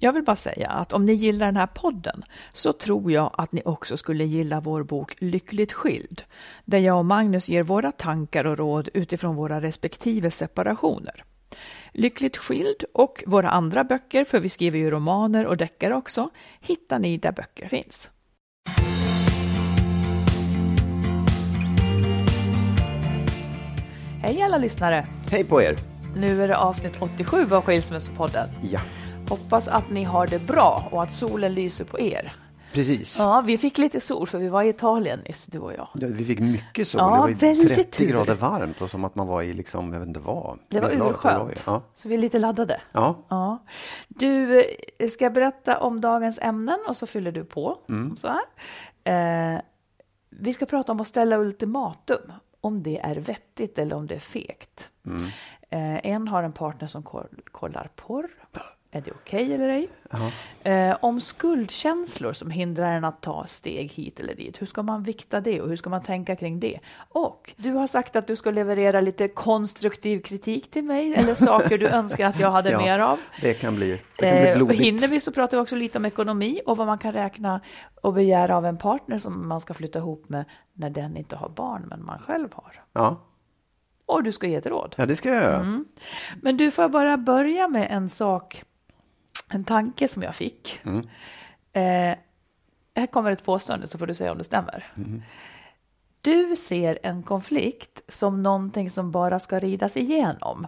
Jag vill bara säga att om ni gillar den här podden så tror jag att ni också skulle gilla vår bok Lyckligt skild, där jag och Magnus ger våra tankar och råd utifrån våra respektive separationer. Lyckligt skild och våra andra böcker, för vi skriver ju romaner och deckare också, hittar ni där böcker finns. Hej alla lyssnare! Hej på er! Nu är det avsnitt 87 av Skilsmässopodden. Ja, Hoppas att ni har det bra och att solen lyser på er. precis. Ja, vi fick lite sol för vi var i Italien nyss, du och jag. Ja, Vi fick mycket sol. Ja, det var ju väldigt 30 tur. grader varmt och som att man var i, liksom, jag vet inte vad. Det var urskönt. Ja. Så vi är lite laddade. ja, Ja. Du, eh, ska jag berätta om dagens ämnen och så fyller du på. Mm. Så här. Eh, vi ska prata om att ställa ultimatum. Om det är vettigt eller om det är fegt. Mm. Eh, en har en partner som koll- kollar porr. Är det okej eller ej? Eh, om skuldkänslor som hindrar en att ta steg hit eller dit. Hur ska man vikta det och hur ska man tänka kring det? Och du har sagt att du ska leverera lite konstruktiv kritik till mig eller saker du önskar att jag hade Ja, mer av. det kan bli, det kan bli Eh, blodigt. hinner vi så pratar vi också lite om ekonomi och vad man kan räkna och begära av en partner som man ska flytta ihop med när den inte har barn men man själv har. Ja. Och du ska ge ett råd. ja, det ska jag göra. Mm. Men du, får bara börja med en sak, en tanke som jag fick. Mm. Eh, här kommer ett påstående så får du säga om det stämmer. Du ser en konflikt som någonting som bara ska ridas igenom.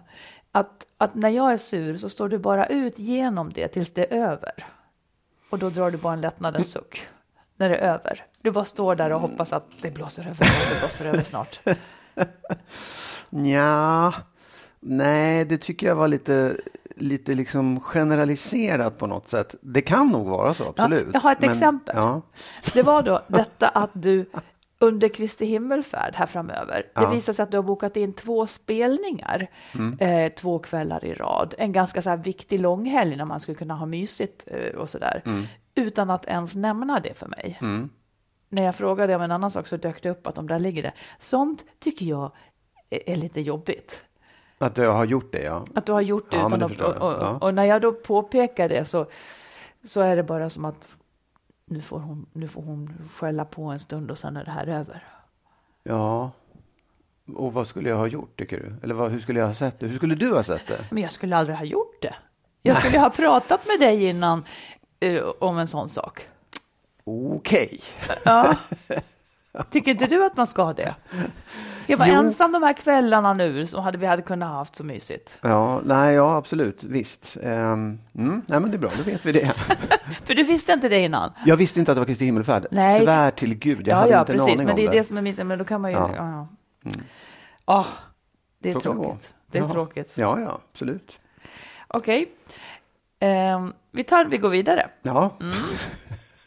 Att, att när jag är sur så står du bara ut genom det tills det är över. Och då drar du bara en lättnadens suck när det är över. Du bara står där och hoppas att det blåser över, det blåser över snart. Ja, nej, det tycker jag var lite, lite liksom generaliserat på något sätt. Det kan nog vara så, absolut. jag har ett Men- exempel. Ja, Det var då detta att du under Kristi himmelfärd här framöver, det Ja. Mm. visar sig att du har bokat in två spelningar eh, två kvällar i rad. En ganska så här viktig långhelg när man skulle kunna ha mysigt eh, och sådär. Mm. Utan att ens nämna det för mig. När jag frågade om en annan sak så dök det upp att de där ligger det. Sånt tycker jag är lite jobbigt. Att jag har gjort det, ja. Att du har gjort det Ja, utan att, och, och, Ja. och när jag då påpekar det så, så är det bara som att nu får, hon, nu får hon skälla på en stund och sen är det här över. Ja. Och vad skulle jag ha gjort, tycker du? Eller vad, hur skulle jag ha sett det? Hur skulle du ha sett det? Men jag skulle aldrig ha gjort det. Jag skulle ha pratat med dig innan eh, om en sån sak. Okej. Ja. Tycker inte du att man ska det? Ska jag vara Jo. ensam de här kvällarna nu så hade vi hade kunnat ha haft så mysigt. Ja, nej, ja, absolut, visst. Um, mm, nej, men det är bra, då vet vi det. För du visste inte det innan. Jag visste inte att det var Kristi himmelfärd. Nej. Svär till Gud, jag ja, hade ja, inte en precis. aning Men det är det som är missen. Men då kan man ju... Ja. Ja. Ja. Ah, det är Så tråkigt. Det är Ja. tråkigt. Ja, ja, absolut. Okej. Ehm, vi, tar, vi går vidare. Ja, Mm.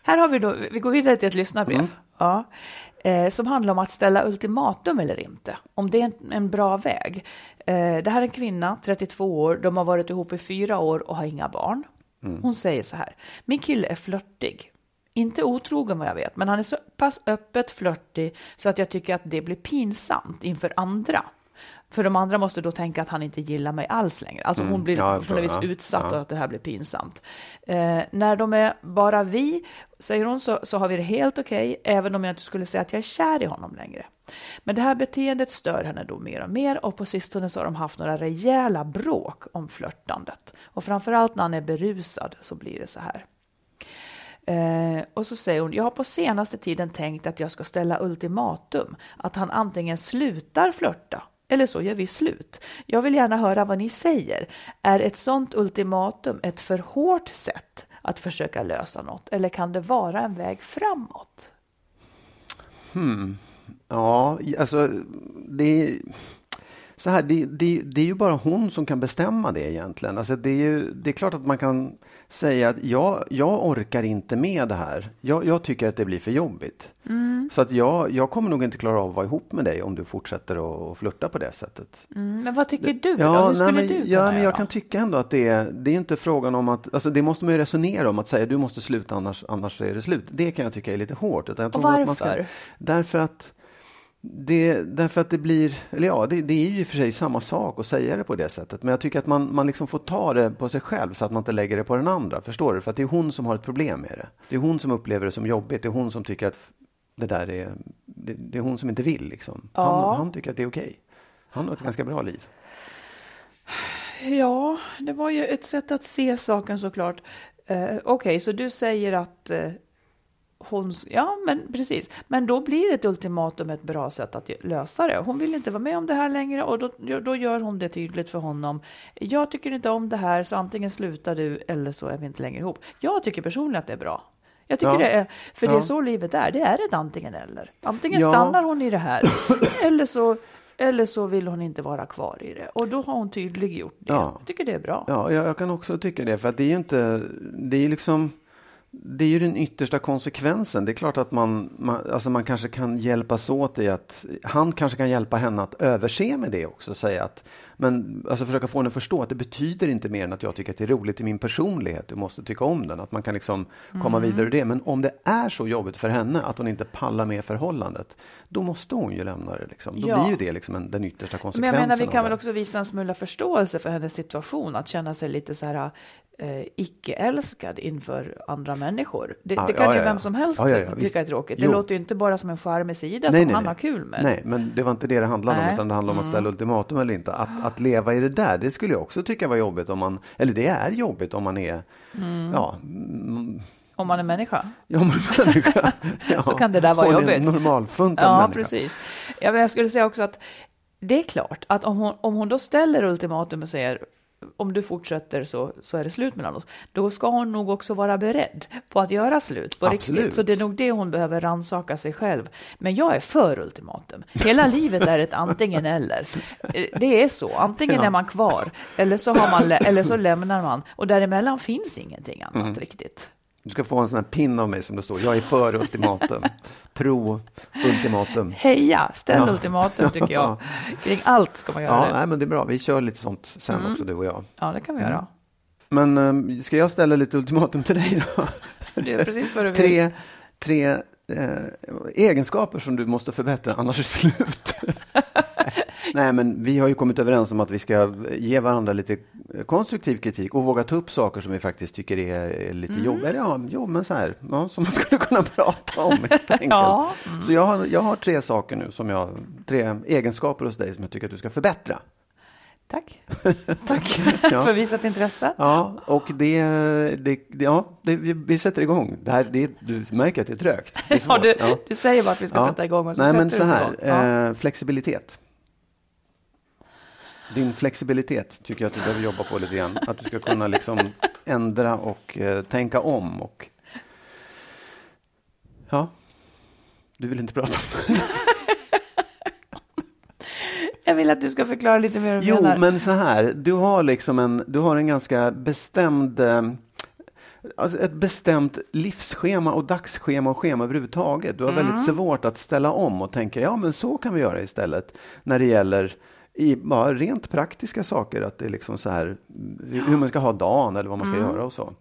Här har vi då, vi går vidare till ett lyssnarbrev. Mm. Ja. Eh, som handlar om att ställa ultimatum eller inte. Om det är en, en bra väg. Eh, det här är en kvinna, 32 år. De har varit ihop i fyra år och har inga barn. Mm. Hon säger så här. Min kille är flörtig. Inte otrogen vad jag vet, men han är så pass öppet flörtig så att jag tycker att det blir pinsamt inför andra. För de andra måste då tänka att han inte gillar mig alls längre. Alltså hon blir Mm. Ja, jag på något vis utsatt Ja. och att det här blir pinsamt. Eh, när de är bara vi, säger hon, så, så har vi det helt okej, även om jag inte skulle säga att jag är kär i honom längre. Men det här beteendet stör henne då mer och mer och på sistone så har de haft några rejäla bråk om flörtandet. Och framförallt när han är berusad så blir det så här. Eh, och så säger hon, jag har på senaste tiden tänkt att jag ska ställa ultimatum, att han antingen slutar flörta eller så gör vi slut. Jag vill gärna höra vad ni säger. Är ett sådant ultimatum ett för hårt sätt att försöka lösa något eller kan det vara en väg framåt? Hmm. Ja, alltså det så här, det, det, det, är ju bara hon som kan bestämma det egentligen. Alltså det, är ju, det är klart att man kan säga att jag, jag orkar inte med det här. Jag, jag tycker att det blir för jobbigt. Mm. Så att jag, jag kommer nog inte klara av att vara ihop med dig om du fortsätter att flirta på det sättet. Mm, men vad tycker du ja, då? Hur skulle nej, men, du Ja, men jag kan tycka ändå att det är, det är inte frågan om att, alltså det måste man ju resonera om att säga du måste sluta annars, annars är det slut. Det kan jag tycka är lite hårt. Utan jag Och varför? Att man ska, därför att det, därför att det blir, eller ja, det, det är ju för sig samma sak att säga det på det sättet. Men jag tycker att man, man liksom får ta det på sig själv så att man inte lägger det på den andra. Förstår du? För att det är hon som har ett problem med det. Det är hon som upplever det som jobbigt. Det är hon som tycker att det där är, det, det är hon som inte vill liksom. Ja. Han, han tycker att det är okej. Okay. Han har ett ganska bra liv. Ja, det var ju ett sätt att se saken såklart. Uh, Okej, okay, så du säger att uh, hon, ja, men precis. Men då blir ett ultimatum ett bra sätt att lösa det. Hon vill inte vara med om det här längre och då, då gör hon det tydligt för honom. Jag tycker inte om det här, så antingen slutar du eller så är vi inte längre ihop. Jag tycker personligen att det är bra. Jag tycker ja. det är, för det är så livet är. Det är ett antingen eller. Antingen ja. stannar hon i det här eller så eller så vill hon inte vara kvar i det. Och då har hon tydliggjort det. Ja. Jag tycker det är bra. Ja, jag, kan också tycka det. För att det är ju inte, det är liksom det är ju den yttersta konsekvensen. Det är klart att man, man, alltså man kanske kan hjälpas åt i att han kanske kan hjälpa henne att överse med det också. Säga att, men alltså försöka få henne att förstå att det betyder inte mer än att jag tycker att det är roligt i min personlighet. Du måste tycka om den. Att man kan liksom komma mm. vidare ur det. Men om det är så jobbigt för henne att hon inte pallar med förhållandet. Då måste hon ju lämna det. Liksom. Då ja. blir ju det liksom en, den yttersta konsekvensen. Men jag menar, vi kan väl också visa en smula förståelse för hennes situation. Att känna sig lite så här eh, icke-älskad inför andra människor. Det, ah, det kan ja, ju ja, vem som helst tycka är tråkigt. Det jo. låter ju inte bara som en charmig sida nej, som nej, han nej. har kul med. Nej, men det var inte det det handlade om, utan det handlade om att ställa mm. ultimatum eller inte. Att, att leva i det där, det skulle jag också tycka var jobbigt om man, eller det är jobbigt om man är, mm. ja, mm, om man är människa? Ja, om man är människa. Ja, så kan det där vara jobbigt. En normalfuntad ja, människa. precis. Ja, jag skulle säga också att det är klart att om hon, om hon då ställer ultimatum och säger om du fortsätter så, så är det slut mellan oss. Då ska hon nog också vara beredd på att göra slut på Absolut. riktigt. Så det är nog det hon behöver ransaka sig själv. Men jag är för ultimatum. Hela livet är ett antingen eller. Det är så. Antingen ja. är man kvar eller så, har man, eller så lämnar man. Och däremellan finns ingenting annat mm. riktigt. Du ska få en sån här pin av mig som det står, jag är för ultimatum. Pro ultimatum. Heja, ställ ja. ultimatum tycker jag. Kring allt ska man göra ja, det. Nej, men det är bra, vi kör lite sånt sen mm. också du och jag. Ja, det kan vi mm. göra. Men um, ska jag ställa lite ultimatum till dig då? Det är precis vad du vill. Tre, tre egenskaper som du måste förbättra, annars är slut. Nej, men vi har ju kommit överens om att vi ska ge varandra lite konstruktiv kritik och våga ta upp saker som vi faktiskt tycker är lite mm. jobbiga. Ja, jo, men så här, ja, som man skulle kunna prata om helt enkelt. ja. Så jag har, jag har tre saker nu, som jag, tre egenskaper hos dig som jag tycker att du ska förbättra. Tack. Tack ja. för visat intresse. Ja, och det, det, ja, det, vi sätter igång. Det här, det, du märker att det är trögt. Det är ja, du, ja. du säger bara att vi ska sätta igång och så Nej, men så här, eh, flexibilitet. Din flexibilitet tycker jag att du behöver jobba på lite grann. Att du ska kunna liksom ändra och eh, tänka om. Och... Ja, du vill inte prata om det. Jag vill att du ska förklara lite mer Jo, menar. men så här. Du har liksom en, du har en ganska bestämd eh, Alltså ett bestämt livsschema och dagsschema och schema överhuvudtaget. Du har mm. väldigt svårt att ställa om och tänka, ja men så kan vi göra istället. När det gäller i bara rent praktiska saker, att det är liksom så här, hur man ska ha dagen eller vad man ska mm. göra och så.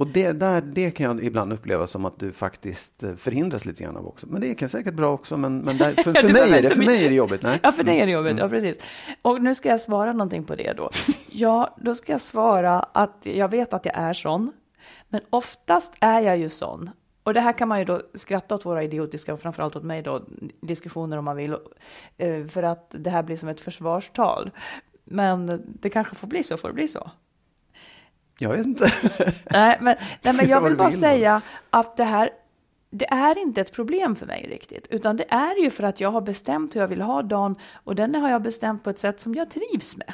Och det, där, det kan jag ibland uppleva som att du faktiskt eh, förhindras lite grann av också. Men det är säkert bra också, men, men där, för, för, mig är det, för mig är det jobbigt. Nej? Ja, för dig är det jobbigt. Mm. Ja, precis. Och nu ska jag svara någonting på det då. Ja, då ska jag svara att jag vet att jag är sån, men oftast är jag ju sån Och det här kan man ju då skratta åt våra idiotiska, och framförallt åt mig då, diskussioner om man vill, eh, för att det här blir som ett försvarstal. Men det kanske får bli så, får det bli så? Jag vet inte. nej, men, nej, men jag vill bara säga att det här, det är inte ett problem för mig riktigt, utan det är ju för att jag har bestämt hur jag vill ha dagen och den har jag bestämt på ett sätt som jag trivs med.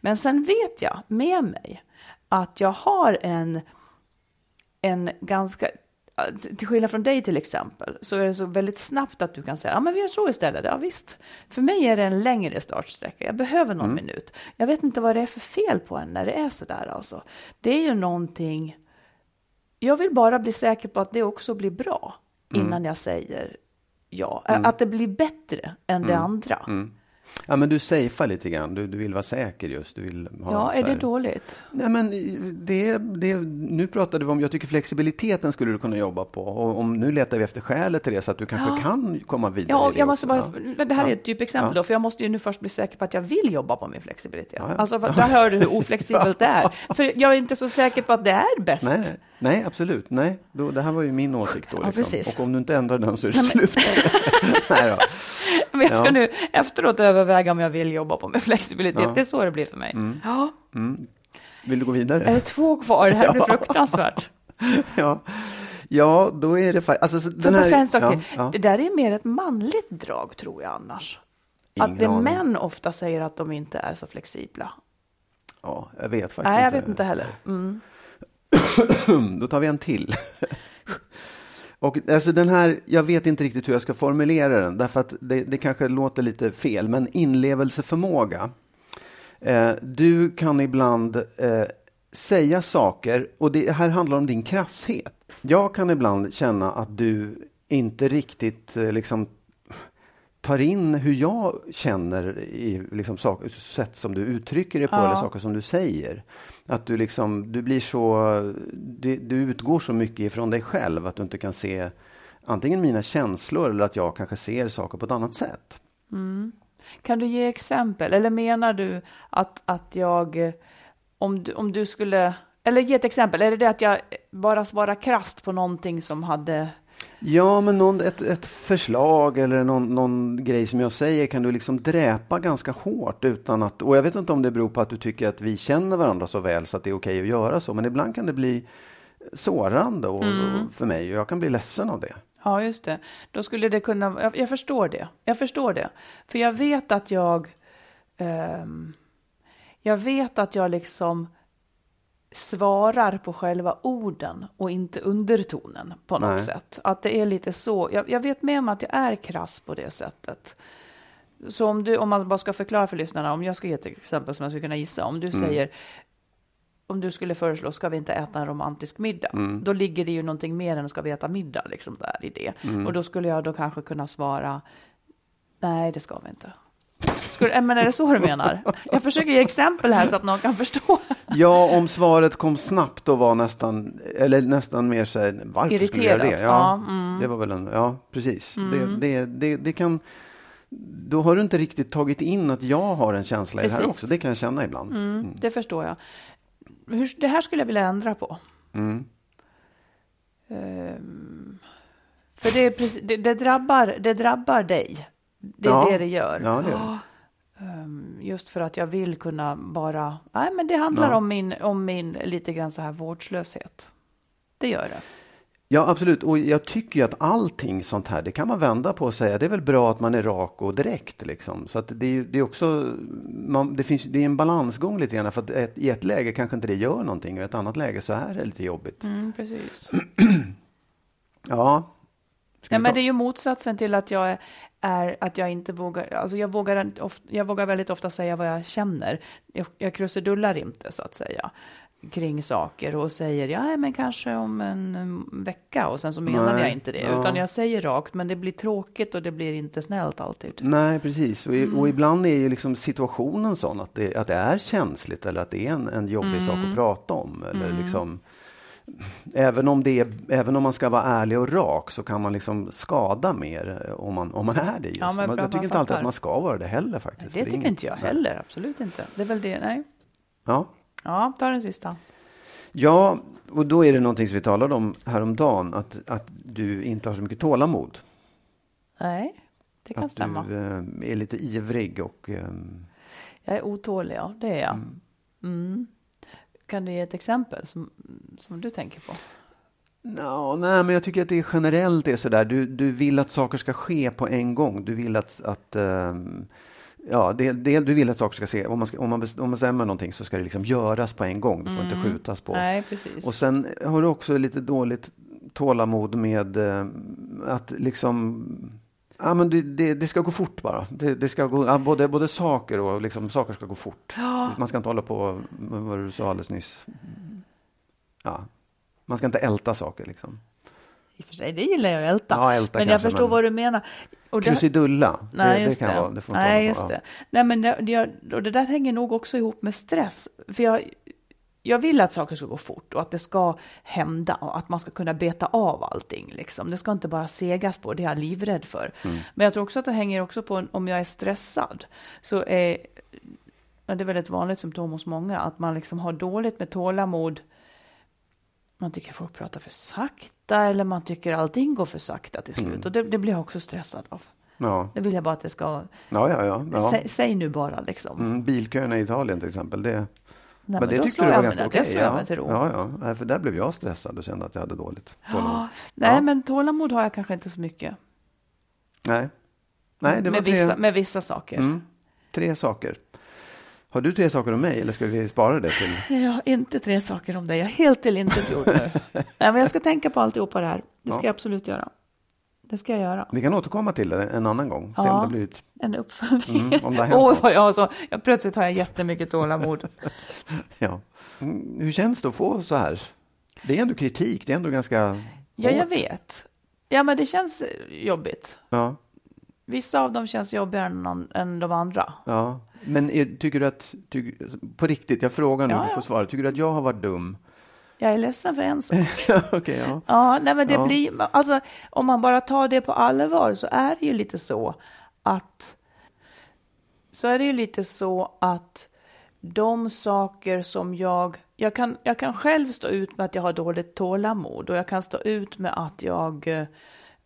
Men sen vet jag med mig att jag har en, en ganska, till skillnad från dig till exempel, så är det så väldigt snabbt att du kan säga, ja men vi gör så istället, ja visst. För mig är det en längre startsträcka, jag behöver någon minut. Jag vet inte vad det är för fel på en när det är så där alltså. Det är ju någonting, jag vill bara bli säker på att det också blir bra innan jag säger ja. Att det blir bättre än det andra. Ja, men du safear lite grann. Du, du vill vara säker just. Du vill ha Ja, är det dåligt? Nej, men det, det, nu pratade vi om, jag tycker flexibiliteten skulle du kunna jobba på. Och om, nu letar vi efter skälet till det så att du kanske kan komma vidare. Ja, jag måste bara, Ja. det här är Ja. ett typexempel Ja. då, för jag måste ju nu först bli säker på att jag vill jobba på min flexibilitet. Ja, ja. Alltså, för där hör du hur oflexibelt det är. För jag är inte så säker på att det är bäst. Nej, nej, nej, absolut. Nej, då, det här var ju min åsikt då. Ja, Liksom. precis. Och om du inte ändrar den så är det slut. nej, då. Men jag ska Ja. nu efteråt överväga om jag vill jobba på min flexibilitet. Ja. Det är så det blir för mig. Ja, Vill du gå vidare? är det två kvar? Det här blir Ja. fruktansvärt. ja. ja, då är det faktiskt... Alltså, Får den jag här, säga en sak ja, ja. Det där är mer ett manligt drag, tror jag annars. Ingen att det aning. män ofta säger att de inte är så flexibla. ja, jag vet faktiskt Nej, jag inte. vet inte heller. Mm. Då tar vi en till. Och alltså den här, jag vet inte riktigt hur jag ska formulera den, därför att det, det kanske låter lite fel, men inlevelseförmåga. Eh, du kan ibland eh, säga saker, och det här handlar om din krasshet. Jag kan ibland känna att du inte riktigt eh, liksom tar in hur jag känner i liksom sak, sätt som du uttrycker det på Ja. eller saker som du säger. Att du liksom, du blir så, du, du utgår så mycket ifrån dig själv att du inte kan se antingen mina känslor eller att jag kanske ser saker på ett annat sätt. Mm. Kan du ge exempel? Eller menar du att, att jag, om du, om du skulle, eller ge ett exempel, är det det att jag bara svarar krasst på någonting som hade, Ja, men någon, ett, ett förslag eller någon, någon grej som jag säger kan du liksom dräpa ganska hårt utan att, och jag vet inte om det beror på att du tycker att vi känner varandra så väl så att det är okej att göra så, men ibland kan det bli sårande och, och för mig och jag kan bli ledsen av det. ja just det, då skulle det kunna, jag, jag förstår det, jag förstår det. För jag vet att jag, ehm, jag vet att jag liksom svarar på själva orden och inte undertonen på något Nej. sätt. Att det är lite så. Jag, jag vet med mig att jag är krass på det sättet. Så om, du, om man bara ska förklara för lyssnarna, om jag ska ge ett exempel som jag skulle kunna gissa. Om du säger, om du skulle föreslå, ska vi inte äta en romantisk middag? Då ligger det ju någonting mer än ska vi äta middag, liksom där i det. Och då skulle jag då kanske kunna svara, nej det ska vi inte. Skulle, äh, men är det så du menar? Jag försöker ge exempel här så att någon kan förstå. Ja, om svaret kom snabbt och var nästan, eller nästan mer så här, varför skulle jag göra det? Irriterat, Ja, ja, mm. det var väl en, ja precis. Det, det, det, det kan, då har du inte riktigt tagit in att jag har en känsla i det här Precis. också. Det kan jag känna ibland. Mm, det förstår jag. Hur, det här skulle jag vilja ändra på. Mm. Ehm, för det, precis, det, det, drabbar, det drabbar dig. Det är Ja. det det gör. Ja, det gör. Ah, ehm, just för att jag vill kunna bara... Nej, men det handlar Ja. om, min, om min lite grann så här vårdslöshet. Det gör det. Ja, absolut. Och jag tycker ju att allting sånt här, det kan man vända på och säga, det är väl bra att man är rak och direkt liksom. Så att det är det är också, man, det, finns, det är en balansgång lite grann, för att ett, i ett läge kanske inte det gör någonting, och i ett annat läge så är det lite jobbigt. Mm, precis. Ja. Nej, men det är ju motsatsen till att jag är, är att jag inte vågar, alltså jag vågar, jag vågar väldigt ofta säga vad jag känner. Jag, jag krusidullar inte så att säga kring saker och säger ja men kanske om en um, vecka och sen så menade Nej, jag inte det ja. utan jag säger rakt men det blir tråkigt och det blir inte snällt alltid. Nej, precis. Och, Mm. och ibland är ju liksom situationen sån att det, att det är känsligt eller att det är en, en jobbig sak Mm. att prata om. Eller liksom, även, om det är, även om man ska vara ärlig och rak så kan man liksom skada mer eh, om man, om man är det. Just. Ja, men bra, jag tycker inte alltid att man ska vara det heller faktiskt. Det för är tycker inte jag Nej. heller, absolut inte. Det är väl det, nej. Ja. Ja, ta den sista. Ja, och då är det någonting som vi talade om häromdagen, att, att du inte har så mycket tålamod. Nej, det kan att stämma. du eh, är lite ivrig och eh, Jag är otålig, ja, det är jag. Mm. Kan du ge ett exempel som, som du tänker på? No, nej, men jag tycker att det är generellt är sådär. Du, du vill att saker ska ske på en gång. Du vill att, att ehm, ja, det, det, du vill att saker ska ske. Om man, ska, om, man bes- om man bestämmer någonting så ska det liksom göras på en gång. Det får inte skjutas på. Nej, precis. Och sen har du också lite dåligt tålamod med eh, att liksom Ja, men det, det, det ska gå fort bara. Det, det ska gå, ja, både, både saker och liksom, saker ska gå fort. Man ska inte hålla på med vad du sa alldeles nyss. Ja. Man ska inte älta saker liksom. I och för sig, det gillar jag att älta. Ja, älta men jag kanske, förstår men- vad du menar. Och det- Krusidulla, Nej, det, det kan det. vara, det får inte Nej, just på. det. Nej, men det, det, och det där hänger nog också ihop med stress. För jag, jag vill att saker ska gå fort och att det ska hända och att man ska kunna beta av allting. Liksom. Det ska inte bara segas på, det är jag livrädd för. Mm. Men jag tror också att det hänger också på om jag är stressad. Så är, det är väldigt vanligt symptom hos många, att man liksom har dåligt med tålamod. Man tycker folk pratar för sakta eller man tycker allting går för sakta till slut. Mm. Och det, det blir jag också stressad av. Ja, Det vill jag bara att det ska... ja, ja. ja, ja. Sä, säg nu bara liksom. Mm, bilköerna i Italien till exempel. Det, Nej, men men det tyckte du var ganska okej. Jag ja. till. Ja, ja. För där blev jag stressad och kände att jag hade dåligt tålamod. Ja, nej, Ja. men tålamod har jag kanske inte så mycket. Nej. Nej, det var med, tre, vissa, med vissa saker. mm, tre saker. Har du tre saker om mig eller ska vi spara det till? Jag har inte tre saker om dig. Jag är helt tillintetgjord nu. nej, men jag ska tänka på alltihopa det här. Det ska Ja. jag absolut göra. Det ska jag göra. Vi kan återkomma till det en annan gång. Se om det har blivit... En uppföljning. Mm, om det har hänt Åh, något. vad jag, så, jag, plötsligt har jag jättemycket tålamod. Ja. Mm, hur känns det att få så här? Det är ändå kritik. Det är ändå ganska Ja, jag hårt. vet. Ja, men det känns eh, jobbigt. Ja, Vissa av dem känns jobbigare än, an- än de andra. ja. Men är, tycker du att, ty, på riktigt, jag frågar nu, Ja, du får svara. Tycker du att jag har varit dum? Jag är ledsen för en sak. Okej, ja. Ja, nej men det Ja. blir, alltså om man bara tar det på allvar så är det ju lite så att så är det ju lite så att de saker som jag, jag kan, jag kan själv stå ut med att jag har dåligt tålamod och jag kan stå ut med att jag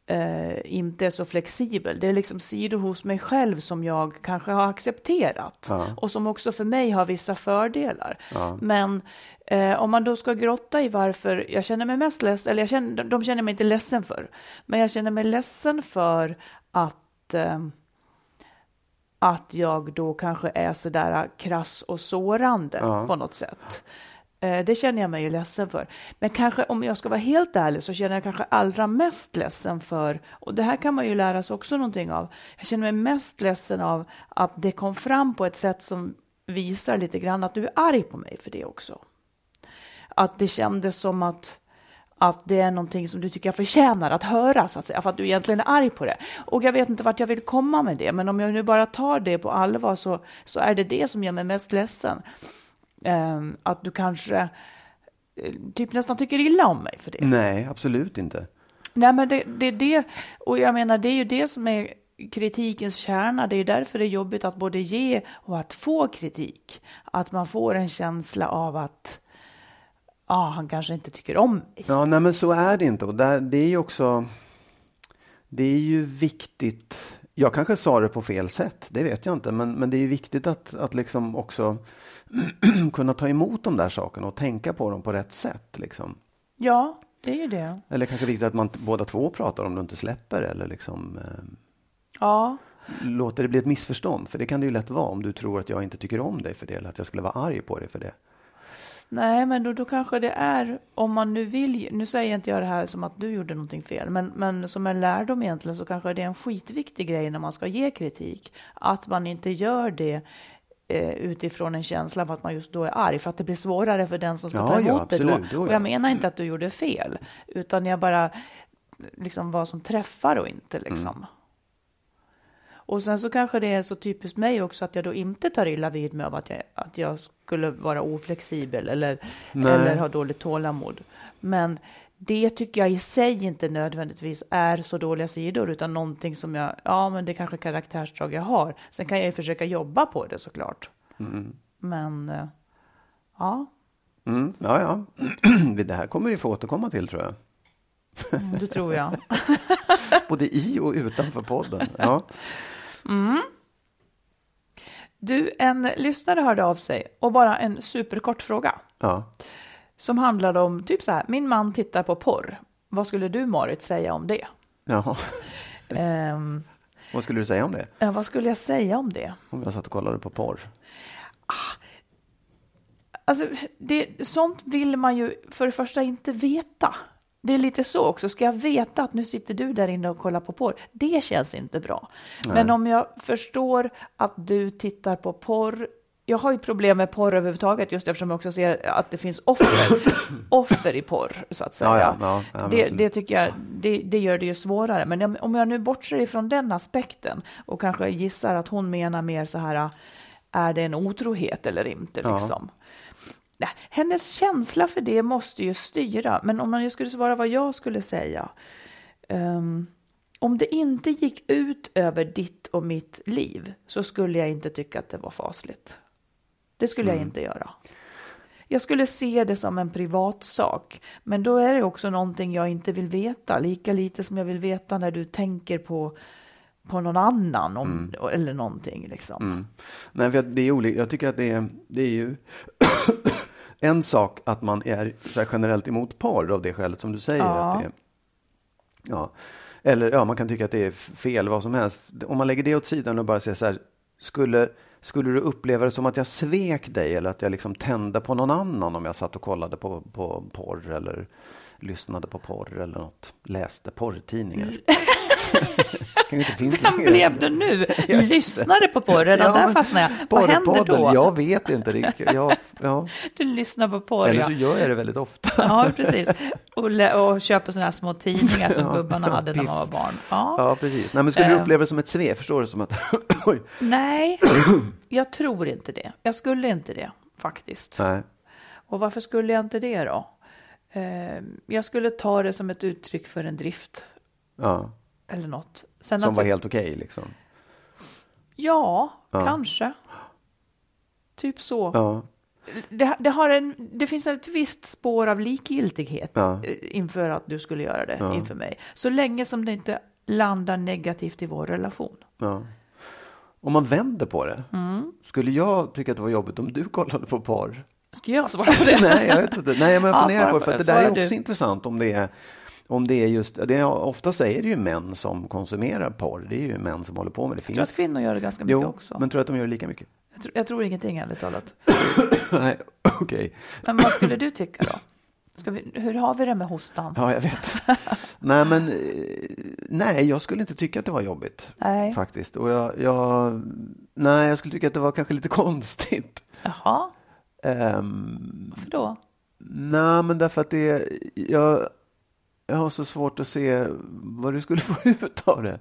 eh, inte är så flexibel. Det är liksom sidor hos mig själv som jag kanske har accepterat Ja. och som också för mig har vissa fördelar. Ja. Men eh, om man då ska grotta i varför jag känner mig mest ledsen, eller jag känner, de känner mig inte ledsen för, men jag känner mig ledsen för att eh, att jag då kanske är sådär krass och sårande Ja. på något sätt. Eh, Det känner jag mig ju ledsen för. Men kanske om jag ska vara helt ärlig så känner jag kanske allra mest ledsen för, och det här kan man ju lära sig också någonting av. Jag känner mig mest ledsen av att det kom fram på ett sätt som visar lite grann att du är arg på mig för det också. Att det kändes som att att det är någonting som du tycker jag förtjänar att höra, så att säga, för att du egentligen är arg på det. Och jag vet inte vart jag vill komma med det, men om jag nu bara tar det på allvar så, så är det det som gör mig mest ledsen. Ehm, att du kanske eh, typ nästan tycker illa om mig för det. Nej, absolut inte. Nej, men det, det är det, och jag menar, det är ju det som är kritikens kärna. Det är därför det är jobbigt att både ge och att få kritik. Att man får en känsla av att ah, han kanske inte tycker om mig. Ja, nej men så är det inte. Och där, det är ju också... Det är ju viktigt. Jag kanske sa det på fel sätt, det vet jag inte. Men, men det är ju viktigt att, att liksom också kunna ta emot de där sakerna och tänka på dem på rätt sätt. Liksom. Ja, det är ju det. Eller kanske viktigt att man båda två pratar om det inte släpper eller liksom eh, Ja, låter det bli ett missförstånd. För det kan det ju lätt vara om du tror att jag inte tycker om dig för det eller att jag skulle vara arg på dig för det. Nej, men då, då kanske det är, om man nu vill, nu säger inte jag det här som att du gjorde någonting fel, men, men som en lärdom egentligen så kanske det är en skitviktig grej när man ska ge kritik, att man inte gör det eh, utifrån en känsla av att man just då är arg, för att det blir svårare för den som ska Ja, ta ja, emot det då. Jo, Och ja. jag menar inte att du gjorde fel, utan jag bara liksom vad som träffar och inte liksom. Mm. Och sen så kanske det är så typiskt mig också att jag då inte tar illa vid mig av att jag, att jag skulle vara oflexibel eller, Nej. eller ha dåligt tålamod. Men det tycker jag i sig inte nödvändigtvis är så dåliga sidor utan någonting som jag, ja men det är kanske karaktärsdrag jag har. Sen kan jag ju försöka jobba på det såklart. Mm. Men eh, ja, Mm, ja, ja. Det här kommer vi få återkomma till tror jag. Mm, det tror jag. Både i och utanför podden. Ja. Du, en lyssnare hörde av sig och bara en superkort fråga Ja. som handlade om typ så här. Min man tittar på porr. Vad skulle du Marit säga om det? Jaha. Ehm, Vad skulle du säga om det? ja, vad skulle jag säga om det? Om jag satt och kollade på porr? Alltså, det, sånt vill man ju för det första inte veta. Det är lite så också. Ska jag veta att nu sitter du där inne och kollar på porr? Det känns inte bra. Men om jag förstår att du tittar på porr. Jag har ju problem med porr överhuvudtaget just eftersom jag också ser att det finns offer, offer i porr så att säga. Ja, ja, ja, det, det tycker jag, det, det gör det ju svårare. Men om- jag nu bortser ifrån den aspekten och kanske gissar att hon menar mer så här, är det en otrohet eller inte liksom? Hennes känsla för det måste ju styra. Men om man skulle svara vad jag skulle säga. ehm, om det inte gick ut över ditt och mitt liv så skulle jag inte tycka att det var fasligt. Det skulle jag inte göra. Jag skulle se det som en privat sak. Men då är det också någonting jag inte vill veta. Lika lite som jag vill veta när du tänker på, på någon annan om, eller någonting. Liksom. Mm. Nej, för det är olika. Jag tycker att det är, det är ju en sak att man är så generellt emot porr av det skälet som du säger. Ja. Att det ja. Eller ja, man kan tycka att det är fel, vad som helst. Om man lägger det åt sidan och bara säger så här, skulle, skulle du uppleva det som att jag svek dig eller att jag liksom tände på någon annan om jag satt och kollade på, på porr eller lyssnade på porr eller något, läste porrtidningar? inte finnas Vem längre. blev du nu? Lyssnade på porr? Redan Ja, där fastnade jag. Vad händer då? Jag vet inte riktigt. Jag, ja. Du lyssnar på porr, Eller så gör jag det väldigt ofta. Ja, precis. Och, och köper sådana här små tidningar som Ja, gubbarna hade när man var barn. Ja. Ja, precis. Nej, men skulle du Ehm. uppleva det som ett svek? Förstår du? Som att. Nej, jag tror inte det. Jag skulle inte det, faktiskt. Nej. Och varför skulle jag inte det då? Eh, jag skulle ta det som ett uttryck för en drift Ja. Eller något. Sen Som var helt okej liksom. Ja, Ja. kanske. Typ så. Ja. Det, det, har en, det finns ett visst spår av likgiltighet Ja. eh, inför att du skulle göra det Ja. inför mig. Så länge som det inte landar negativt i vår relation. ja. Om man vänder på det. Mm. Skulle jag tycka att det var jobbigt om du kollade på porr? Ska jag svara på det? Nej, jag vet inte. Nej, men jag Ja, funderar svara på på för det. det där är också du. intressant om det är om det är just, det är, ofta säger det ju män som konsumerar porr. Det är ju män som håller på med det. Jag tror att Finns, kvinnor gör det ganska mycket jo, också. men tror du att de gör det lika mycket? Jag, tror, jag tror ingenting ärligt talat. Nej, okej. Men vad skulle du tycka då? Vi, hur har vi det med hostan? Ja, jag vet. nej, men eh, nej, jag skulle inte tycka att det var jobbigt Nej. faktiskt. Och jag, jag, nej, jag skulle tycka att det var kanske lite konstigt. Jaha, Um, varför då? nej, men därför att det, jag, jag har så svårt att se vad du skulle få ut av det.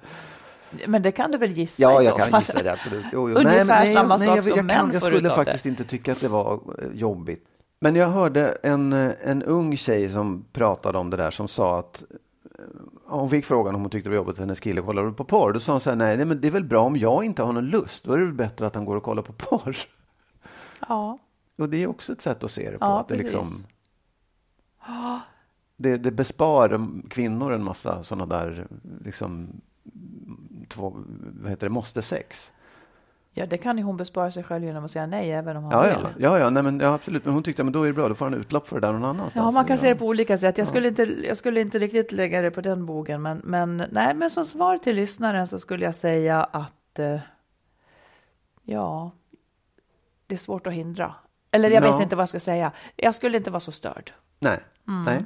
Men det kan du väl gissa Ja, jag kan fall? gissa det absolut. Jo, jo. Ungefär nej, nej, samma jag, nej, sak jag, som jag, män kan, jag skulle faktiskt inte tycka att det var eh, jobbigt. Men jag hörde en, eh, en ung tjej som pratade om det där som sa att eh, hon fick frågan om hon tyckte det var jobbigt att hennes kille kollade på porr. Då sa hon så här, nej, nej men det är väl bra om jag inte har någon lust. Då är det väl bättre att han går och kollar på porr. Ja, Och det är också ett sätt att se det på. Ja, att det, liksom, precis. Det, det bespar kvinnor en massa sådana där, liksom, två, vad heter det, måste sex. ja, det kan ju hon bespara sig själv genom att säga nej, även om han Ja, vill. ja, ja, ja, nej, men, ja, absolut. Men hon tyckte att då är det bra, då får han utlopp för det där någon annanstans. Ja, man kan Ja. se det på olika sätt. Jag skulle, inte, jag skulle inte riktigt lägga det på den bogen, men, men, nej, men som svar till lyssnaren så skulle jag säga att eh, ja, det är svårt att hindra. Eller jag Ja. vet inte vad jag ska säga. Jag skulle inte vara så störd. Nej, Mm. nej,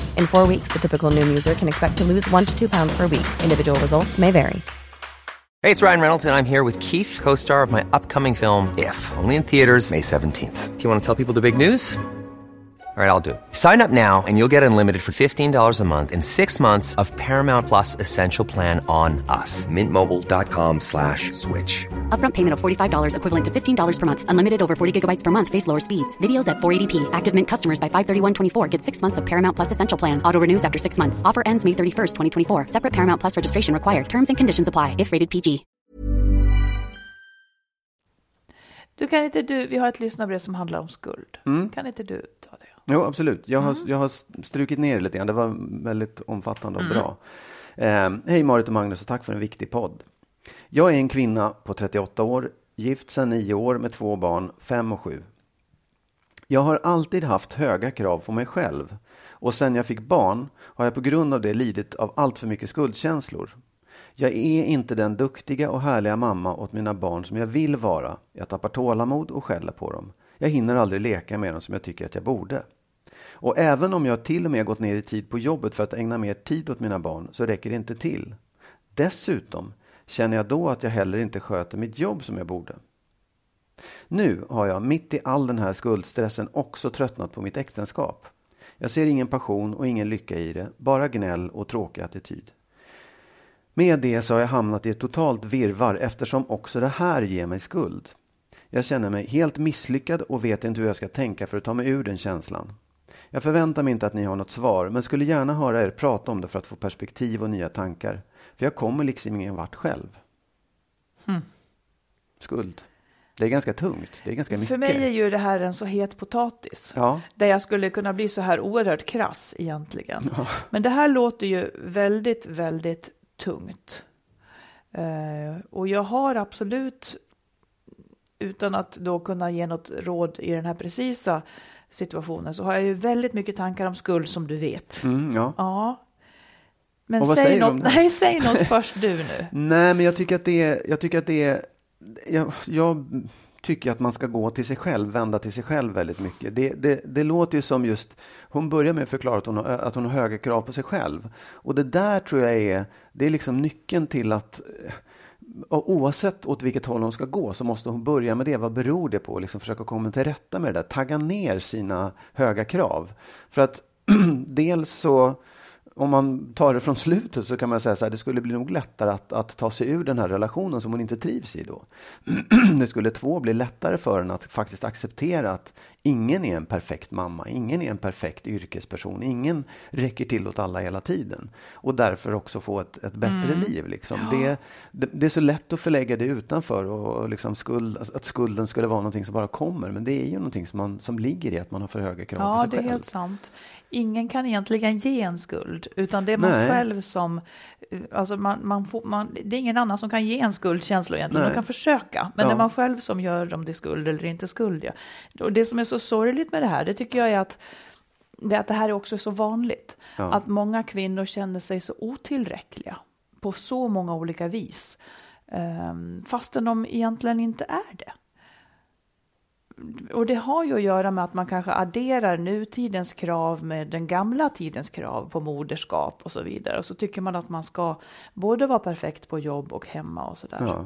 In four weeks, the typical Noom user can expect to lose one to two pounds per week. Individual results may vary. Hey, it's Ryan Reynolds, and I'm here with Keith, co star of my upcoming film, If, only in theaters, May 17th. Do you want to tell people the big news? All right, I'll do. it. Sign up now and you'll get unlimited for $15 a month and six months of Paramount Plus Essential Plan on us. Mintmobile.com slash switch. Upfront payment of $45 equivalent to $15 per month. Unlimited over 40 gigabytes per month. Face lower speeds. Videos at 480p. Active Mint customers by 531.24 get six months of Paramount Plus Essential Plan. Auto renews after six months. Offer ends May 31st, 2024. Separate Paramount Plus registration required. Terms and conditions apply if rated PG. Du kan inte du, vi har ett lyssnarbrev som handlar om skuld. Mm. Kan inte du ta det? Jo, absolut. Jag har, jag har strukit ner det lite grann. Det var väldigt omfattande och bra. Eh, Hej Marit och Magnus och tack för en viktig podd. Jag är en kvinna på 38 år, gift sedan nio år med två barn, fem och sju. Jag har alltid haft höga krav på mig själv och sen jag fick barn har jag på grund av det lidit av allt för mycket skuldkänslor. Jag är inte den duktiga och härliga mamma åt mina barn som jag vill vara. Jag tappar tålamod och skäller på dem. Jag hinner aldrig leka med dem som jag tycker att jag borde. Och även om jag till och med gått ner i tid på jobbet för att ägna mer tid åt mina barn så räcker det inte till. Dessutom känner jag då att jag heller inte sköter mitt jobb som jag borde. Nu har jag mitt i all den här skuldstressen också tröttnat på mitt äktenskap. Jag ser ingen passion och ingen lycka i det, bara gnäll och tråkig attityd. Med det så har jag hamnat i ett totalt virvar eftersom också det här ger mig skuld. Jag känner mig helt misslyckad och vet inte hur jag ska tänka för att ta mig ur den känslan. Jag förväntar mig inte att ni har något svar, men skulle gärna höra er prata om det för att få perspektiv och nya tankar. För jag kommer liksom ingen vart själv. Skuld. Det är ganska tungt. Det är ganska mycket. För mig är ju det här en så het potatis. Ja, Där jag skulle kunna bli så här oerhört krass egentligen. Men det här låter ju väldigt, väldigt tungt. Eh, och jag har absolut, utan att då kunna ge något råd i den här precisa situationen, så har jag ju väldigt mycket tankar om skuld som du vet. mm, ja. Ja. Men säg något, nej, säg något först du nu. Nej, men jag tycker att det är, jag tycker att det är, jag, jag tycker att man ska gå till sig själv, vända till sig själv väldigt mycket. Det, det, det låter ju som just, hon börjar med att förklara att hon, har, att hon har höga krav på sig själv. Och det där tror jag är, det är liksom nyckeln till att oavsett åt vilket håll hon ska gå så måste hon börja med det. Vad beror det på? Liksom försöka komma till rätta med det där. Tagga ner sina höga krav. För att dels så om man tar det från slutet så kan man säga så här, det skulle bli nog lättare att, att ta sig ur den här relationen som hon inte trivs i då. det skulle två bli lättare för henne att faktiskt acceptera att ingen är en perfekt mamma, ingen är en perfekt yrkesperson, ingen räcker till åt alla hela tiden. Och därför också få ett, ett bättre liv. Liksom. Det, det, det är så lätt att förlägga det utanför och, och liksom skuld, att skulden skulle vara någonting som bara kommer. Men det är ju någonting som, man, som ligger i att man har för höga krav på Ja, sig det är själv. helt sant. Ingen kan egentligen ge en skuld, utan det är man Nej. själv som... Alltså man, man får, man, det är ingen annan som kan ge en skuldkänsla egentligen. Nej. Man kan försöka, men Ja. det är man själv som gör om det är skuld eller inte skuld. Ja. Och det som är så sorgligt med det här, det tycker jag är att det, att det här är också så vanligt. Ja. Att många kvinnor känner sig så otillräckliga på så många olika vis. Um, fastän de egentligen inte är det. Och det har ju att göra med att man kanske adderar nutidens krav med den gamla tidens krav på moderskap och så vidare. Och så tycker man att man ska både vara perfekt på jobb och hemma och sådär. Ja.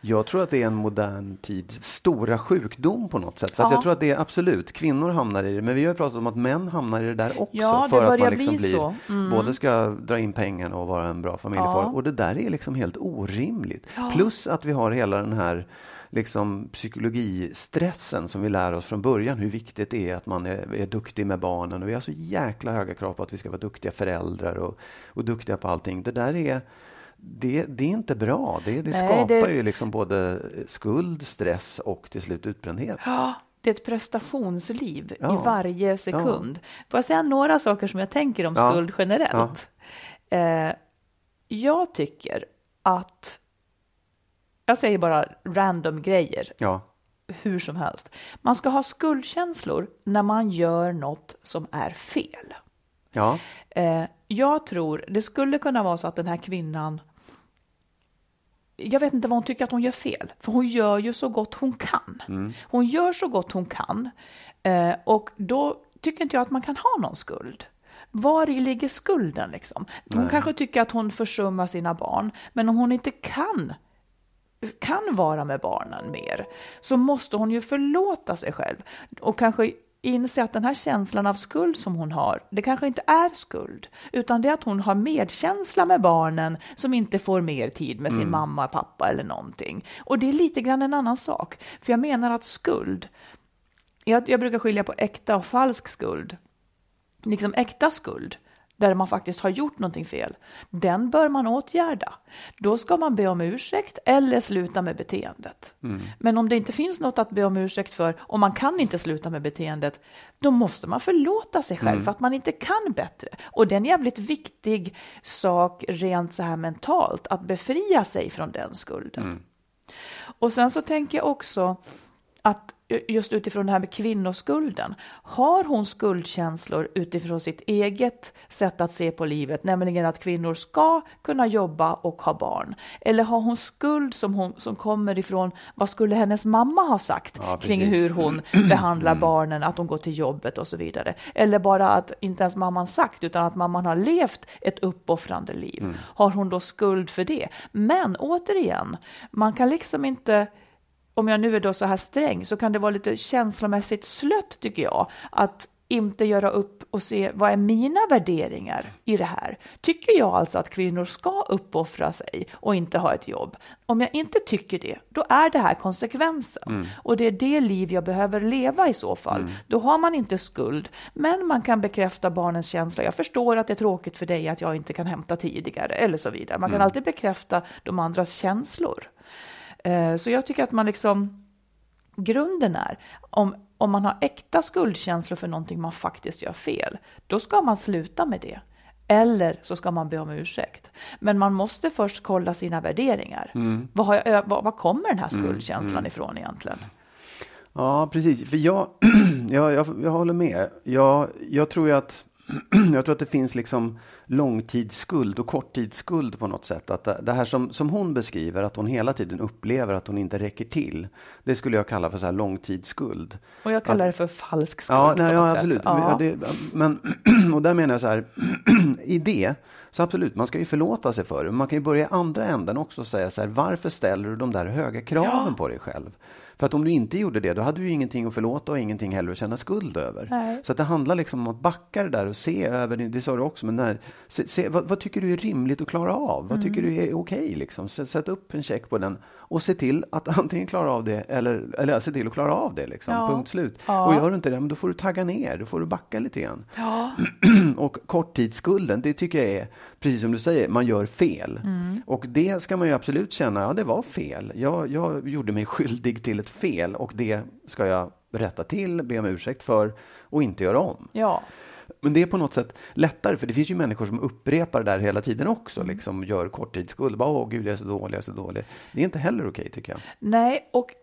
Jag tror att det är en modern tids stora sjukdom på något sätt. För Ja. jag tror att det är absolut, kvinnor hamnar i det, men vi har ju pratat om att män hamnar i det där också. Ja, för att man liksom bli blir. Mm. både ska dra in pengarna och vara en bra familjefar. Ja. Och det där är liksom helt orimligt. Plus att vi har hela den här liksom psykologistressen som vi lär oss från början, hur viktigt det är att man är, är duktig med barnen. Och vi har så jäkla höga krav på att vi ska vara duktiga föräldrar och, och duktiga på allting. Det där är det, det är inte bra. Det, det Nej, skapar det- ju liksom både skuld, stress och till slut utbrändhet. Ja, det är ett prestationsliv i Ja. varje sekund. Får jag säga några saker som jag tänker om Ja. skuld generellt? Eh, jag tycker att, jag säger bara random grejer, Ja, hur som helst. Man ska ha skuldkänslor när man gör något som är fel. ja, Eh, jag tror det skulle kunna vara så att den här kvinnan jag vet inte vad hon tycker att hon gör fel, för hon gör ju så gott hon kan. Hon gör så gott hon kan eh, och då tycker inte jag att man kan ha någon skuld. Var ligger skulden liksom? Hon kanske tycker att hon försummar sina barn, men om hon inte kan kan vara med barnen mer så måste hon ju förlåta sig själv och kanske inse att den här känslan av skuld som hon har, det kanske inte är skuld, utan det är att hon har medkänsla med barnen som inte får mer tid med sin mamma, pappa eller någonting. Och det är lite grann en annan sak, för jag menar att skuld, jag, jag brukar skilja på äkta och falsk skuld. Liksom äkta skuld, där man faktiskt har gjort någonting fel, den bör man åtgärda. Då ska man be om ursäkt eller sluta med beteendet. Men om det inte finns något att be om ursäkt för och man kan inte sluta med beteendet, då måste man förlåta sig själv för att man inte kan bättre. Och det är en jävligt viktig sak rent så här mentalt, att befria sig från den skulden. Och sen så tänker jag också att just utifrån det här med kvinnoskulden, har hon skuldkänslor utifrån sitt eget sätt att se på livet, nämligen att kvinnor ska kunna jobba och ha barn? Eller har hon skuld som, hon, som kommer ifrån, vad skulle hennes mamma ha sagt Ja, kring hur hon behandlar barnen, att hon går till jobbet och så vidare? Eller bara att inte ens mamman sagt, utan att mamman har levt ett uppoffrande liv. Har hon då skuld för det? Men återigen, man kan liksom inte om jag nu är då så här sträng så kan det vara lite känslomässigt slött tycker jag att inte göra upp och se vad är mina värderingar i det här. Tycker jag alltså att kvinnor ska uppoffra sig och inte ha ett jobb? Om jag inte tycker det, då är det här konsekvensen. Och det är det liv jag behöver leva i så fall. Då har man inte skuld, men man kan bekräfta barnens känsla. Jag förstår att det är tråkigt för dig att jag inte kan hämta tidigare eller så vidare. Man kan alltid bekräfta de andras känslor. Eh, Så jag tycker att man liksom, grunden är, om, om man har äkta skuldkänslor för någonting man faktiskt gör fel, då ska man sluta med det. Eller så ska man be om ursäkt. Men man måste först kolla sina värderingar. Vad, har jag, vad, vad kommer den här skuldkänslan ifrån egentligen? ja precis. För jag, jag, jag, jag håller med. Jag, jag, tror ju att, jag tror att det finns liksom långtidsskuld och korttidsskuld på något sätt. Att det, här som, som hon beskriver, att hon hela tiden upplever att hon inte räcker till. Det skulle jag kalla för så här långtidsskuld. Och jag kallar det för falsk skuld. Ja, nej, ja absolut. Ja. Ja, det, men, och där menar jag så här, i det, så absolut, man ska ju förlåta sig för det. Men man kan ju börja i andra änden också och säga så här, varför ställer du de där höga kraven på dig själv? För att om du inte gjorde det, då hade du ingenting att förlåta och ingenting heller att känna skuld över. Nej. Så att det handlar liksom om att backa det där och se över, det sa du också, men när, se, se, vad, vad tycker du är rimligt att klara av? Vad tycker du är okej? liksom? Sätt, sätt upp en check på den och se till att antingen klara av det eller, eller se till att klara av det. Liksom. Ja. Punkt slut. Ja. Och gör du inte det, men då får du tagga ner, då får du backa lite grann. Ja. och korttidsskulden, det tycker jag är, precis som du säger, man gör fel. Mm. Och det ska man ju absolut känna, ja det var fel. Jag, jag gjorde mig skyldig till ett fel och det ska jag rätta till, be om ursäkt för och inte göra om. ja. Men det är på något sätt lättare, för det finns ju människor som upprepar det där hela tiden också, Mm. liksom gör korttidsskuld. Bara, Åh gud, jag är så dålig, jag är så dålig. Det är inte heller okej tycker jag. Nej, och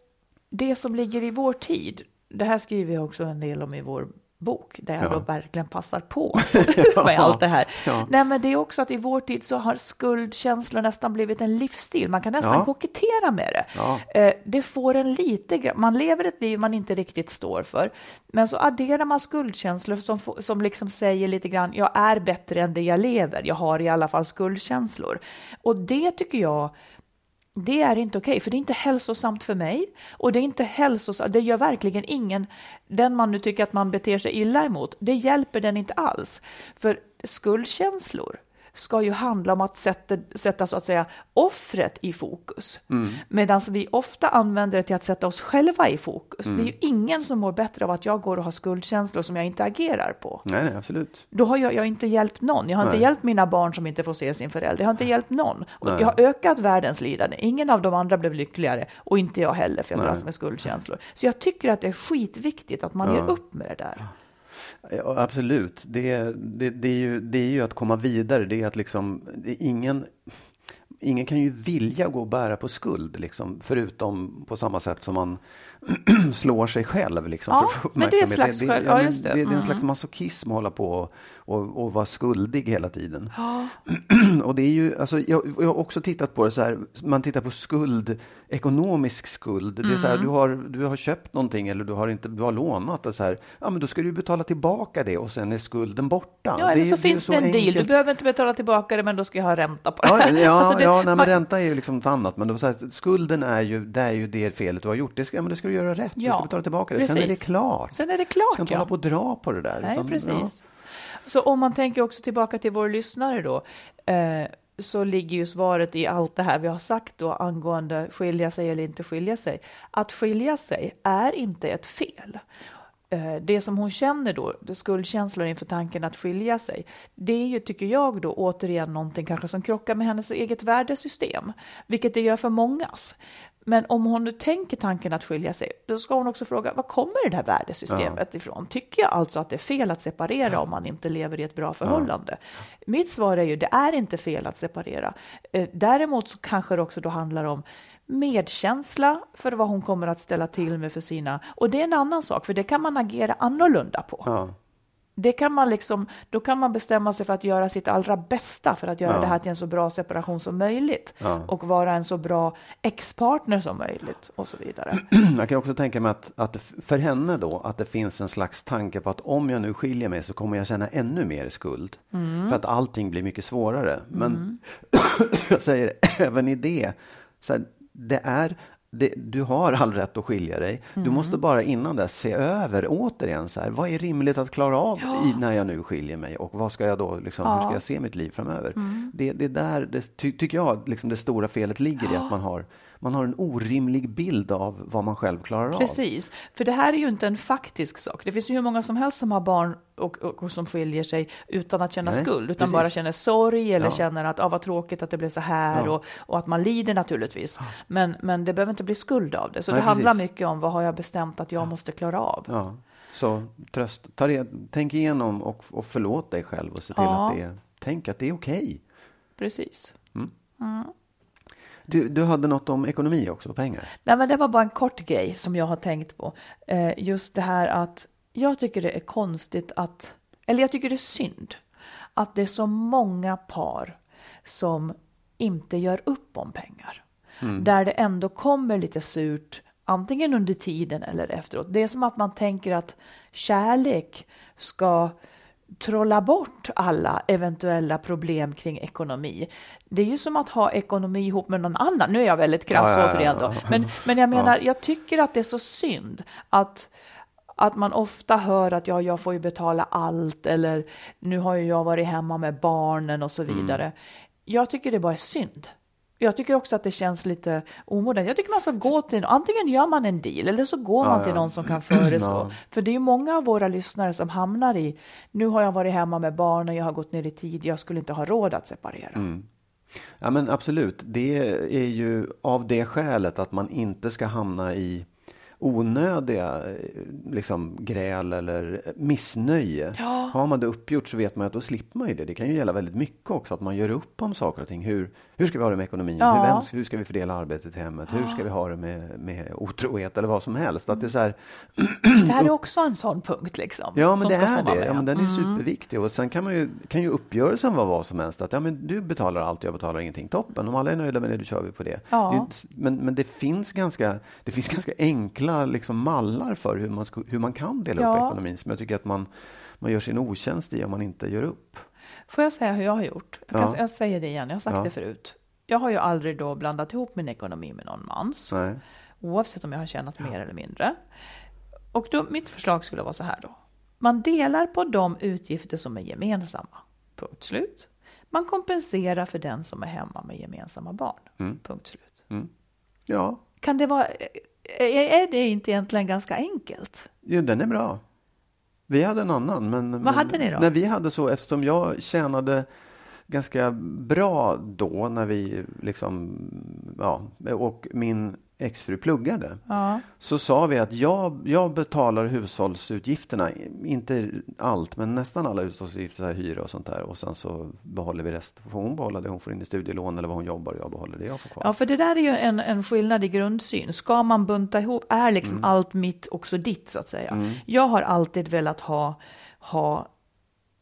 det som ligger i vår tid, det här skriver jag också en del om i vår bok, där jag Ja. då verkligen passar på med allt det här. Ja. Nej, men det är också att i vår tid så har skuldkänslor nästan blivit en livsstil. Man kan nästan Ja. kokettera med det. Eh, Det får en lite man lever ett liv man inte riktigt står för, men så adderar man skuldkänslor som, som liksom säger lite grann, jag är bättre än det jag lever, jag har i alla fall skuldkänslor. Och det tycker jag det är inte okej, okay, för det är inte hälsosamt för mig och det är inte hälsosamt. Det gör verkligen ingen, den man nu tycker att man beter sig illa emot, det hjälper den inte alls. För skuldkänslor ska ju handla om att sätta, sätta så att säga offret i fokus. Mm. Medan vi ofta använder det till att sätta oss själva i fokus. Mm. Det är ju ingen som mår bättre av att jag går och har skuldkänslor som jag inte agerar på. Nej, nej absolut. Då har jag, jag har inte hjälpt någon. Jag har nej. inte hjälpt mina barn som inte får se sin förälder. Jag har inte hjälpt någon. Och jag har ökat världens lidande. Ingen av de andra blev lyckligare och inte jag heller för jag dras med skuldkänslor. Så jag tycker att det är skitviktigt att man ja. ger upp med det där. Ja, absolut. Det, det, det, är ju, det är ju att komma vidare. Det är att liksom, är ingen, ingen kan ju vilja gå och bära på skuld, liksom, förutom på samma sätt som man slår sig själv. Liksom, ja, för men det är, slags det, det, ja, det. det, är en mm. slags masochism att hålla på och, och, vara skuldig hela tiden. Ja. och det är ju, alltså, jag, jag, har också tittat på det så här, man tittar på skuld, ekonomisk skuld. Det är så här, mm. du har, du har köpt någonting eller du har, inte, du har lånat och så här, ja men då ska du betala tillbaka det och sen är skulden borta. Ja, eller det, så finns det en enkelt. deal, du behöver inte betala tillbaka det men då ska jag ha ränta på det. Ja, ja, alltså ja nej, men ränta är ju liksom något annat, men då, så här, skulden är ju, det är ju det felet du har gjort. Det ska, men det ska du göra rätt, ja, du ska betala tillbaka det. Precis. Sen är det klart. Sen är det klart, Du ska inte ja. hålla på och dra på det där. Nej, utan, precis. Så om man tänker också tillbaka till vår lyssnare då, eh, så ligger ju svaret i allt det här vi har sagt då angående skilja sig eller inte skilja sig. Att skilja sig är inte ett fel. Eh, det som hon känner då, skuldkänslor inför tanken att skilja sig, det är ju, tycker jag då, återigen någonting kanske som krockar med hennes eget värdesystem, vilket det gör för mångas. Men om hon nu tänker tanken att skilja sig, då ska hon också fråga, var kommer det här värdesystemet ja. ifrån? Tycker jag alltså att det är fel att separera ja. om man inte lever i ett bra förhållande? Ja. Mitt svar är ju, det är inte fel att separera. Eh, däremot så kanske det också då handlar om medkänsla för vad hon kommer att ställa till med för sina, och det är en annan sak, för det kan man agera annorlunda på det kan man liksom, då kan man bestämma sig för att göra sitt allra bästa för att göra ja. det här till en så bra separation som möjligt ja. och vara en så bra ex-partner som möjligt och så vidare. Jag kan också tänka mig att, att för henne då, att det finns en slags tanke på att om jag nu skiljer mig så kommer jag känna ännu mer skuld mm. för att allting blir mycket svårare. Men mm. jag säger även i det, så här, det är det, du har all rätt att skilja dig. Mm. Du måste bara innan dess se över återigen så här, vad är rimligt att klara av ja. i, när jag nu skiljer mig och vad ska jag då, liksom, ja. hur ska jag se mitt liv framöver? Mm. Det, det där, det, ty, tycker jag, liksom det stora felet ligger ja. i att man har man har en orimlig bild av vad man själv klarar av. Precis, för det här är ju inte en faktisk sak. Det finns ju hur många som helst som har barn och, och, och som skiljer sig utan att känna Nej, skuld, utan precis. bara känner sorg eller ja. känner att ah, vad tråkigt att det blev så här ja. och, och, att man lider naturligtvis. Men, men det behöver inte bli skuld av det. Så Nej, det handlar mycket om vad har jag bestämt att jag måste klara av. Ja. Så tröst, ta det, tänk igenom och, och förlåt dig själv och se till att det tänk att det är okej. Okay. Precis. Mm. Mm. Du, du hade något om ekonomi också, pengar? Nej, men det var bara en kort grej som jag har tänkt på. Eh, just det här att jag tycker det är konstigt att, eller jag tycker det är synd att det är så många par som inte gör upp om pengar. Mm. Där det ändå kommer lite surt, antingen under tiden eller efteråt. Det är som att man tänker att kärlek ska trolla bort alla eventuella problem kring ekonomi. Det är ju som att ha ekonomi ihop med någon annan. Nu är jag väldigt krass ja, återigen då. Men, men jag menar, jag tycker att det är så synd att att man ofta hör att ja, jag får ju betala allt eller nu har ju jag varit hemma med barnen och så mm. vidare. Mm. Jag tycker det bara är synd. Jag tycker också att det känns lite omodernt. Jag tycker man ska gå till, antingen gör man en deal eller så går man ja, till någon som kan föreslå. Ja. För det är ju många av våra lyssnare som hamnar i, nu har jag varit hemma med barnen, jag har gått ner i tid, jag skulle inte ha råd att separera. Mm. Ja men absolut, det är ju av det skälet att man inte ska hamna i onödiga liksom, gräl eller missnöje. Ja. Har man det uppgjort så vet man att då slipper man ju det. Det kan ju gälla väldigt mycket också att man gör upp om saker och ting. Hur, hur ska vi ha det med ekonomin? Ja. Hur, vem, hur ska vi fördela arbetet i hemmet? Ja. Hur ska vi ha det med, med otrohet eller vad som helst? Att det, är så här, det här är också en sån punkt liksom. Ja, men det är det. Ja, men den är mm. superviktig. Och sen kan, man ju, kan ju uppgörelsen vara vad som helst. Att ja, men du betalar allt, jag betalar ingenting. Toppen, om alla är nöjda med det, då kör vi på det. Ja. det men, men det finns ganska, det finns ganska enkla liksom, mallar för hur man, hur man kan dela ja. upp ekonomin som jag tycker att man, man gör sin otjänst i om man inte gör upp. Får jag säga hur jag har gjort? Jag, kan, ja. jag säger det igen, jag har sagt ja. det förut. jag har ju aldrig då blandat ihop min ekonomi med någon mans. Nej. Oavsett om jag har tjänat mer eller mindre. Och då, mitt förslag skulle vara så här då. Man delar på de utgifter som är gemensamma. Punkt slut. Man kompenserar för den som är hemma med gemensamma barn. Mm. Punkt slut. Ja, Kan det vara... Är är det inte egentligen ganska enkelt? Jo, den är bra. Vi hade en annan. Men, men, hade ni då? Nej, vi hade så eftersom jag tjänade ganska bra då när vi liksom, ja, och min exfru pluggade. Ja. Så sa vi att jag, jag betalar hushållsutgifterna, inte allt, men nästan alla hushållsutgifter, hyra och sånt där. Och sen så behåller vi resten. Får hon behålla det hon får in i studielån eller vad hon jobbar och jag behåller det jag får kvar. Ja, för det där är ju en, en skillnad i grundsyn. Ska man bunta ihop, är liksom Mm. allt mitt också ditt så att säga? Jag har alltid velat ha, ha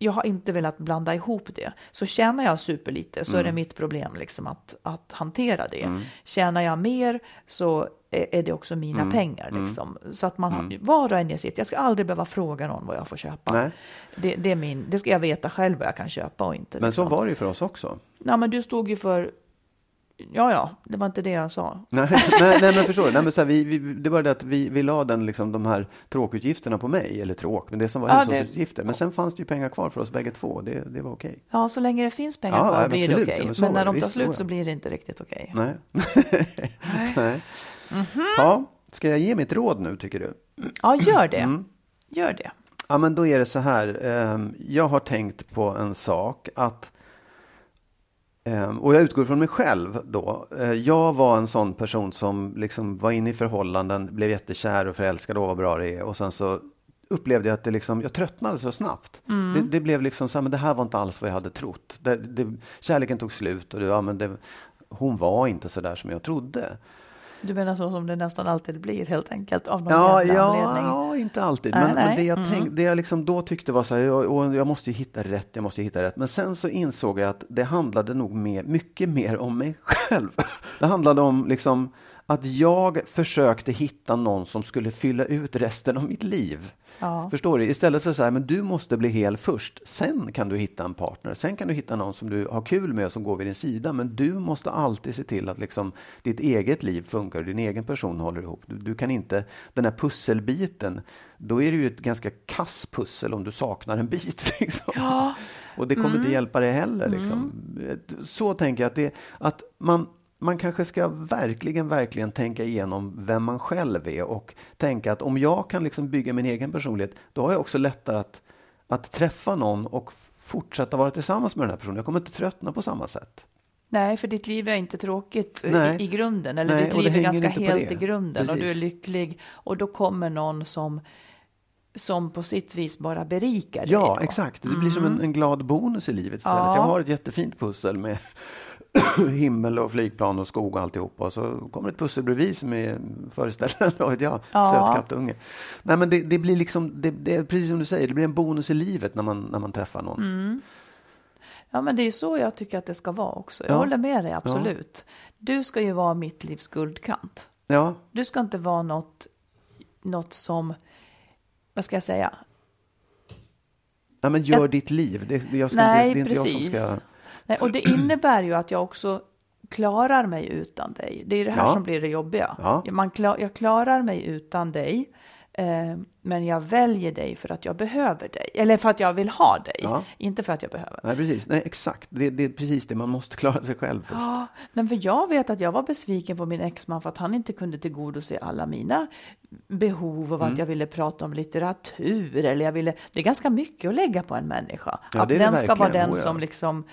jag har inte velat blanda ihop det. Så tjänar jag superlite så är Mm. det mitt problem liksom att, att hantera det. Tjänar jag mer så är, är det också mina Mm. pengar. Liksom. Så att man har, var och en i sitt. Jag ska aldrig behöva fråga någon vad jag får köpa. Nej. Det, det, är min, det ska jag veta själv vad jag kan köpa och inte. Men så liksom. var det ju för oss också. Ja, men du stod ju för... Ja, ja, det var inte det jag sa. Nej, nej, nej men förstår du? Nej, men så här, vi, vi, det var det att vi, vi la den, liksom, de här tråkutgifterna på mig, eller tråk, men det som var Ja, det- hushållsutgifter. Men sen fanns det ju pengar kvar för oss bägge två, det, det var okej. Ja, så länge det finns pengar Ja, kvar blir absolut. det okej. men men när det. de tar Visst, slut så blir det inte riktigt okej. Nej. nej. Mhm. Ja, ska jag ge mitt råd nu, tycker du? Ja, gör det. Mm. Gör det. Ja, men då är det så här. ehm, jag har tänkt på en sak att och jag utgår från mig själv då. Eh, Jag var en sån person som liksom var inne i förhållanden, blev jättekär och förälskad och vad bra det är. Och sen så upplevde jag att det liksom, jag tröttnade så snabbt. Det, det blev liksom så här, men det här var inte alls vad jag hade trott. Det, det, kärleken tog slut och det, ja, men det, hon var inte så där som jag trodde. Du menar så som det nästan alltid blir helt enkelt av någon Ja, jävla ja, anledning. ja, inte alltid. Nej, men, men nej. det jag, Mm. tänk, det jag liksom då tyckte var så här, jag, jag måste ju hitta rätt, jag måste ju hitta rätt. Men sen så insåg jag att det handlade nog mer, mycket mer om mig själv. Det handlade om liksom att jag försökte hitta någon som skulle fylla ut resten av mitt liv. Ja. Förstår du? Istället för så här, men du måste bli hel först. Sen kan du hitta en partner. Sen kan du hitta någon som du har kul med och som går vid din sida. Men du måste alltid se till att liksom ditt eget liv funkar och din egen person håller ihop. Du, du kan inte, den här pusselbiten, då är det ju ett ganska kass pussel om du saknar en bit. Liksom. Ja. Och det kommer inte hjälpa dig heller. Liksom. Så tänker jag att, det, att man, man kanske ska verkligen, verkligen tänka igenom vem man själv är och tänka att om jag kan liksom bygga min egen personlighet, då har jag också lättare att, att träffa någon och fortsätta vara tillsammans med den här personen. Jag kommer inte tröttna på samma sätt. Nej, för ditt liv är inte tråkigt i, i grunden. Eller Nej, ditt liv är ganska helt i grunden. Och du är Precis. lycklig. Och då kommer någon som, som på sitt vis bara berikar dig. Ja, då. Mm. exakt. Det blir som en, en glad bonus i livet istället. Ja. Jag har ett jättefint pussel med himmel och flygplan och skog och alltihopa. Och så kommer ett pussel bredvid som är föreställande jag, Ja. söt kattunge. Nej, men det, det blir liksom, det, det är precis som du säger, det blir en bonus i livet när man, när man träffar någon. Mm. Ja, men det är ju så jag tycker att det ska vara också. Jag Ja. håller med dig, absolut. Du ska ju vara mitt livs guldkant. Ja, Du ska inte vara något, något som, vad ska jag säga? Nej, men gör Jag- ditt liv. Det, det, jag ska Nej, inte, det är inte precis. jag som ska... Nej, och det innebär ju att jag också klarar mig utan dig. Det är det här Ja. som blir det jobbiga. Ja. Man klar, jag klarar mig utan dig, eh, men jag väljer dig för att jag behöver dig. Eller för att jag vill ha dig, Ja. inte för att jag behöver. Nej, precis. Nej, exakt. Det, det är precis det. Man måste klara sig själv först. Ja, men för jag vet att jag var besviken på min exman för att han inte kunde tillgodose alla mina behov av Mm. att jag ville prata om litteratur eller jag ville. Det är ganska mycket att lägga på en människa. Ja, att den ska vara den Oh, som liksom.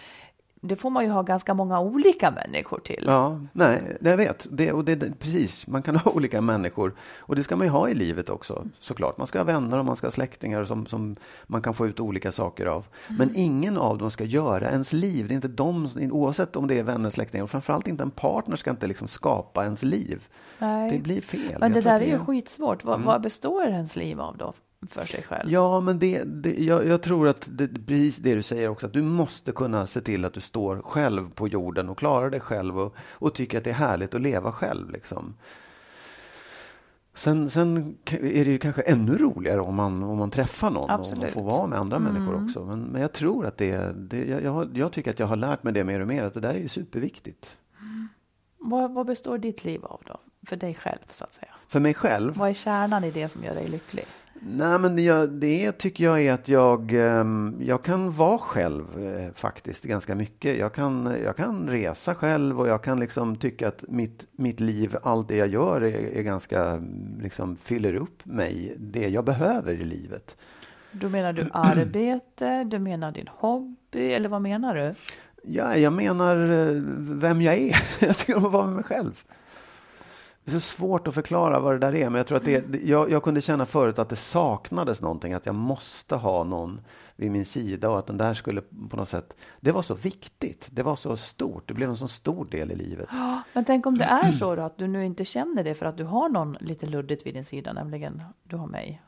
Det får man ju ha ganska många olika människor till. Ja, nej, jag vet. Det, och det, precis, man kan ha olika människor. Och det ska man ju ha i livet också, såklart. Man ska ha vänner och man ska ha släktingar som, som man kan få ut olika saker av. Men ingen av dem ska göra ens liv. Det är inte de, oavsett om det är vänner, släktingar, och framförallt inte en partner ska inte liksom skapa ens liv. Nej. Det blir fel. Men det Jag där är ju skitsvårt. Vad, vad består ens liv av då? För sig själv? Ja, men det, det, jag, jag tror att det, precis det du säger också, att du måste kunna se till att du står själv på jorden och klarar dig själv och, och tycker att det är härligt att leva själv. Liksom. Sen, sen är det ju kanske ännu roligare om man, om man träffar någon och man Absolut. får vara med andra människor också. Men, men jag tror att det, det jag, jag, tycker att jag har lärt mig det mer och mer, att det där är superviktigt. Vad, vad består ditt liv av då? För dig själv så att säga. För mig själv? Vad är kärnan i det som gör dig lycklig? Nej, men det, det tycker jag är att jag, ehm, jag kan vara själv eh, faktiskt ganska mycket. Jag kan, jag kan resa själv och jag kan liksom tycka att mitt, mitt liv, allt det jag gör är, är ganska, liksom fyller upp mig, det jag behöver i livet. Då menar du arbete, du menar din hobby eller vad menar du? Ja, jag menar eh, vem jag är. Jag tycker om att vara med mig själv. Det är så svårt att förklara vad det där är, men jag tror att det, jag, jag kunde känna förut att det saknades någonting, att jag måste ha någon vid min sida och att den där skulle på något sätt, det var så viktigt, det var så stort, det blev en så stor del i livet. Men tänk om det är så då, att du nu inte känner det för att du har någon lite luddigt vid din sida, nämligen du har mig.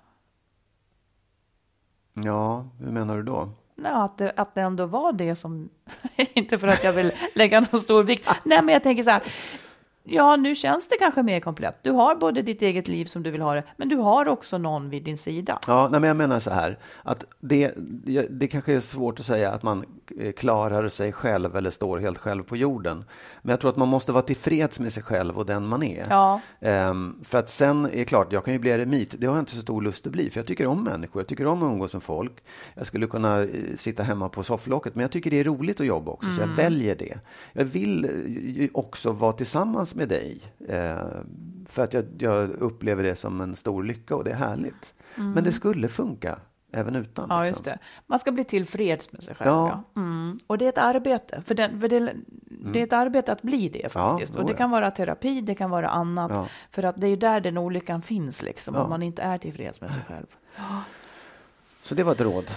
Ja, hur menar du då? Ja, att, det, att det ändå var det som, inte för att jag vill lägga någon stor vikt, nej men jag tänker så här, ja nu känns det kanske mer komplett. Du har både ditt eget liv som du vill ha det, men du har också någon vid din sida. Ja, nej, men jag menar så här, att det, det kanske är svårt att säga att man eh, klarar sig själv eller står helt själv på jorden. Men jag tror att man måste vara tillfreds med sig själv och den man är. Ja. Um, för att sen är det klart, jag kan ju bli eremit. Det har jag inte så stor lust att bli, för jag tycker om människor. Jag tycker om att umgås med folk. Jag skulle kunna eh, sitta hemma på sofflocket, men jag tycker det är roligt att jobba också, mm. så jag mm. väljer det. Jag vill eh, också vara tillsammans med dig, uh, för att jag, jag, upplever det som en stor lycka och det är härligt. Mm. Men det skulle funka även utan. Ja, liksom. just det. Man ska bli tillfreds med sig själv. Ja. ja. Mm. Och det är ett arbete. För, den, för det, mm. det, är ett arbete att bli det faktiskt. Ja, och det kan vara terapi, det kan vara annat. För att det är ju där den olyckan finns, liksom, om man inte är tillfreds med sig själv. Så det var ett råd.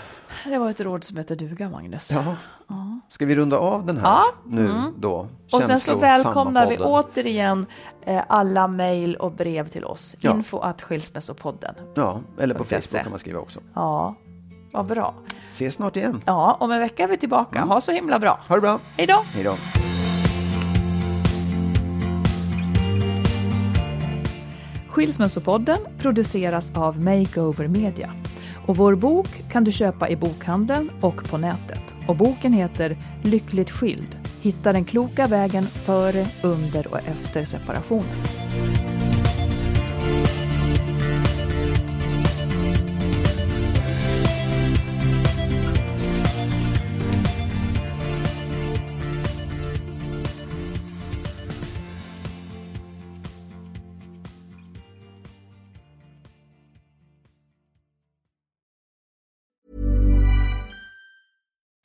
Det var ett råd som heter duga, Magnus. Ja. ja. Ska vi runda av den här ja. nu mm. då? Och sen så välkomnar vi återigen eh, alla mejl och brev till oss. Ja. Info att skilsmässopodden. Ja, eller på Facebook kan man skriva också. Ja, vad bra. Ses snart igen. Ja, om en vecka är vi tillbaka. Mm. Ha så himla bra. Ha det bra. Hej då. Hej då. Skilsmässopodden produceras av Makeover Media. Och vår bok kan du köpa i bokhandeln och på nätet. Och boken heter Lyckligt skild. Hitta den kloka vägen före, under och efter separationen.